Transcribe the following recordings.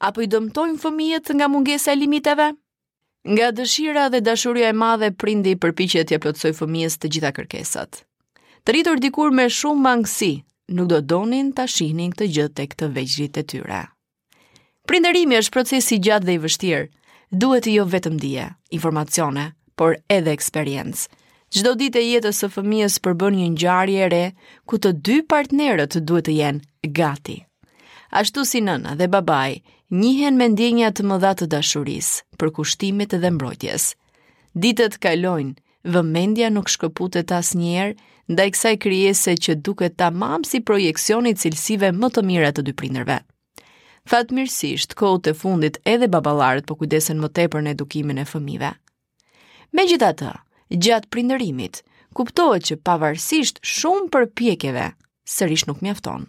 Apo i dëmtojmë fëmijët nga mungesa e limiteve? Nga dëshira dhe dashuria e madhe prindi përpiqet t'ia plotësojë fëmijës të gjitha kërkesat. Të rritur dikur me shumë mangësi, nuk do donin ta shihnin këtë gjë tek të vegjëlit e tyre. Prindërimi është proces i gjatë dhe i vështirë. Duhet jo vetëm dije, informacione, por edhe eksperiencë. Çdo ditë e jetës së fëmijës përbën një ngjarje e re ku të dy partnerët duhet të jenë gati. Ashtu si nëna dhe babai njihen me ndjenja të mëdha të dashurisë, përkushtimit dhe mbrojtjes. Ditët kalojnë, Vëmendja nuk shkëputet asnjëherë ndaj kësaj krijese që duket tamam si projeksioni i cilësive më të mira të dy prindërve. Fatmirësisht, kohët e fundit edhe baballarët po kujdesen më tepër në edukimin e fëmijëve. Megjithatë, gjatë prindërimit, kuptohet që pavarësisht shumë përpjekjeve, sërish nuk mjafton.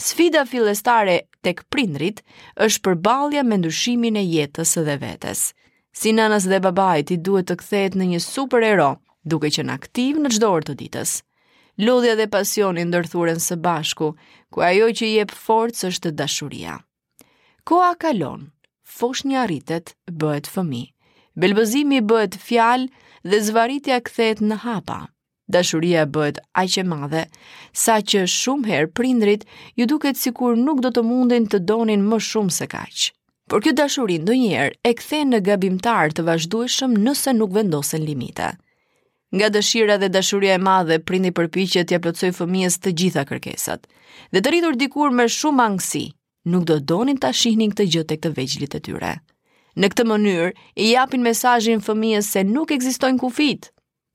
Sfida fillestare tek prindërit është përballja me ndryshimin e jetës dhe vetes. Si nënës dhe babait i duhet të kthehet në një superhero, duke qenë aktiv në çdo orë të ditës. Lodhja dhe pasioni ndërthuren së bashku, ku ajo që jep forcë është dashuria. Koha kalon, foshnja rritet, bëhet fëmijë. Belbëzimi bëhet fjalë dhe zvarritja kthehet në hapa. Dashuria bëhet aq e madhe, saqë shumë herë prindërit iu duket sikur nuk do të mundin të donin më shumë se kaq. Por kjo dashuri ndonjëherë e kthen në gabimtar të vazhdueshëm nëse nuk vendosen limite. Nga dëshira dhe dashuria e madhe, prindi përpiqet t'ia plotësojë fëmijës të gjitha kërkesat. Dhe të rritur dikur me shumë mangësi, nuk do donin ta shihnin këtë gjë tek të vegjlit e tyre. Në këtë mënyrë, i japin mesazhin fëmijës se nuk ekzistojnë kufijtë,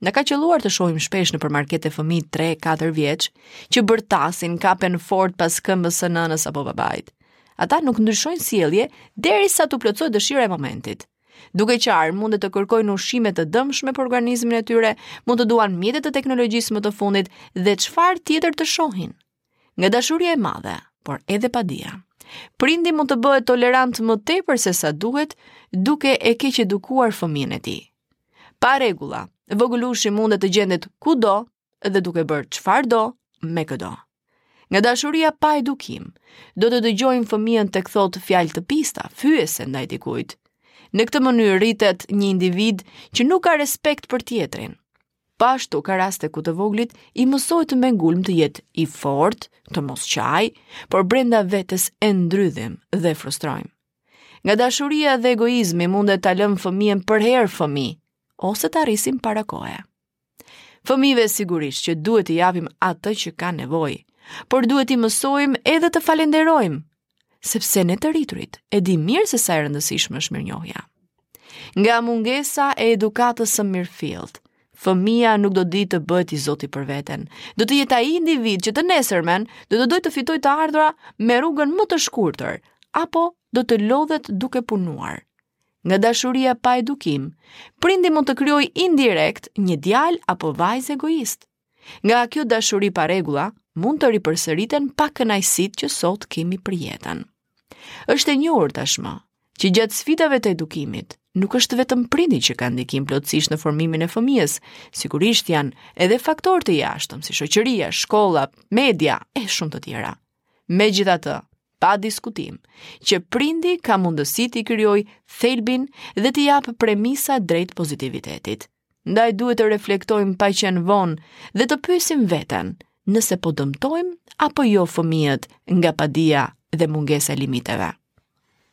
Na ka qëlluar të shohim shpesh nëpër markete fëmijë 3-4 vjeç, që bërtasin, kapen fort pas këmbës së nënës apo babait. Ata nuk ndryshojnë sjellje, derisa t'u plotësohet dëshira e momentit. Duke qarë, mund të kërkojnë ushqime të dëmshme për organizmin e tyre, mund të duan mjete të teknologjisë më të fundit dhe çfarë tjetër të shohin. Nga dashuria e madhe, por edhe padija, prindi mund të bëhet tolerant më tepër se sa duhet, duke e keqedukuar fëmijën e tij. Pa rregulla, vogëlushi mund të gjendet kudo dhe duke bërë çfarë do me këdo. Nga dashuria pa edukim, do të dëgjojmë fëmijën tek thotë fjalë të pista, fyese ndaj dikujt. Në këtë mënyrë rritet një individ që nuk ka respekt për tjetrin. Po ashtu ka raste ku të voglit i mësohet me ngulm të jetë i fortë, të mos qajë, por brenda vetes e ndrydhim dhe frustrojmë. Nga dashuria dhe egoizmi mund ta lëmë fëmijën përherë fëmijë, ose ta rrisim para kohe. Fëmijëve sigurisht që duhet t'u japim atë që kanë nevojë, por duhet t'i mësojmë edhe të falënderojnë, Sepse ne të rriturit e dimë mirë se sa e rëndësishme është mirënjohja. Nga mungesa e edukatës së mirëfilltë, fëmija nuk do dijë të bëhet i zoti për veten. Do të jetë ai individ që të nesërmen do të dojë të fitojë të ardhura me rrugën më të shkurtër, apo do të lodhet duke punuar. Nga dashuria pa edukim, prindi mund të krijojë indirekt një djalë apo vajzë egoist. Nga kjo dashuri pa rregulla, mund të ripërsëriten pakënaqësitë që sot kemi për jetën. Është e njohur tashmë, që gjatë sfidave të edukimit, nuk është vetëm prindi që ka ndikim plotësisht në formimin e fëmijës, sigurisht janë edhe faktorë të jashtëm, si shoqëria, shkolla, media, e shumë të tjera. Megjithatë, pa diskutim, që prindi ka mundësi t'i krijojë thelbin dhe t'i japë premisa drejt pozitivitetit. Ndaj duhet të reflektojmë pa qenë vonë dhe të pyesim veten nëse po dëmtojmë apo jo fëmijët nga padija dhe mungesa e limiteve.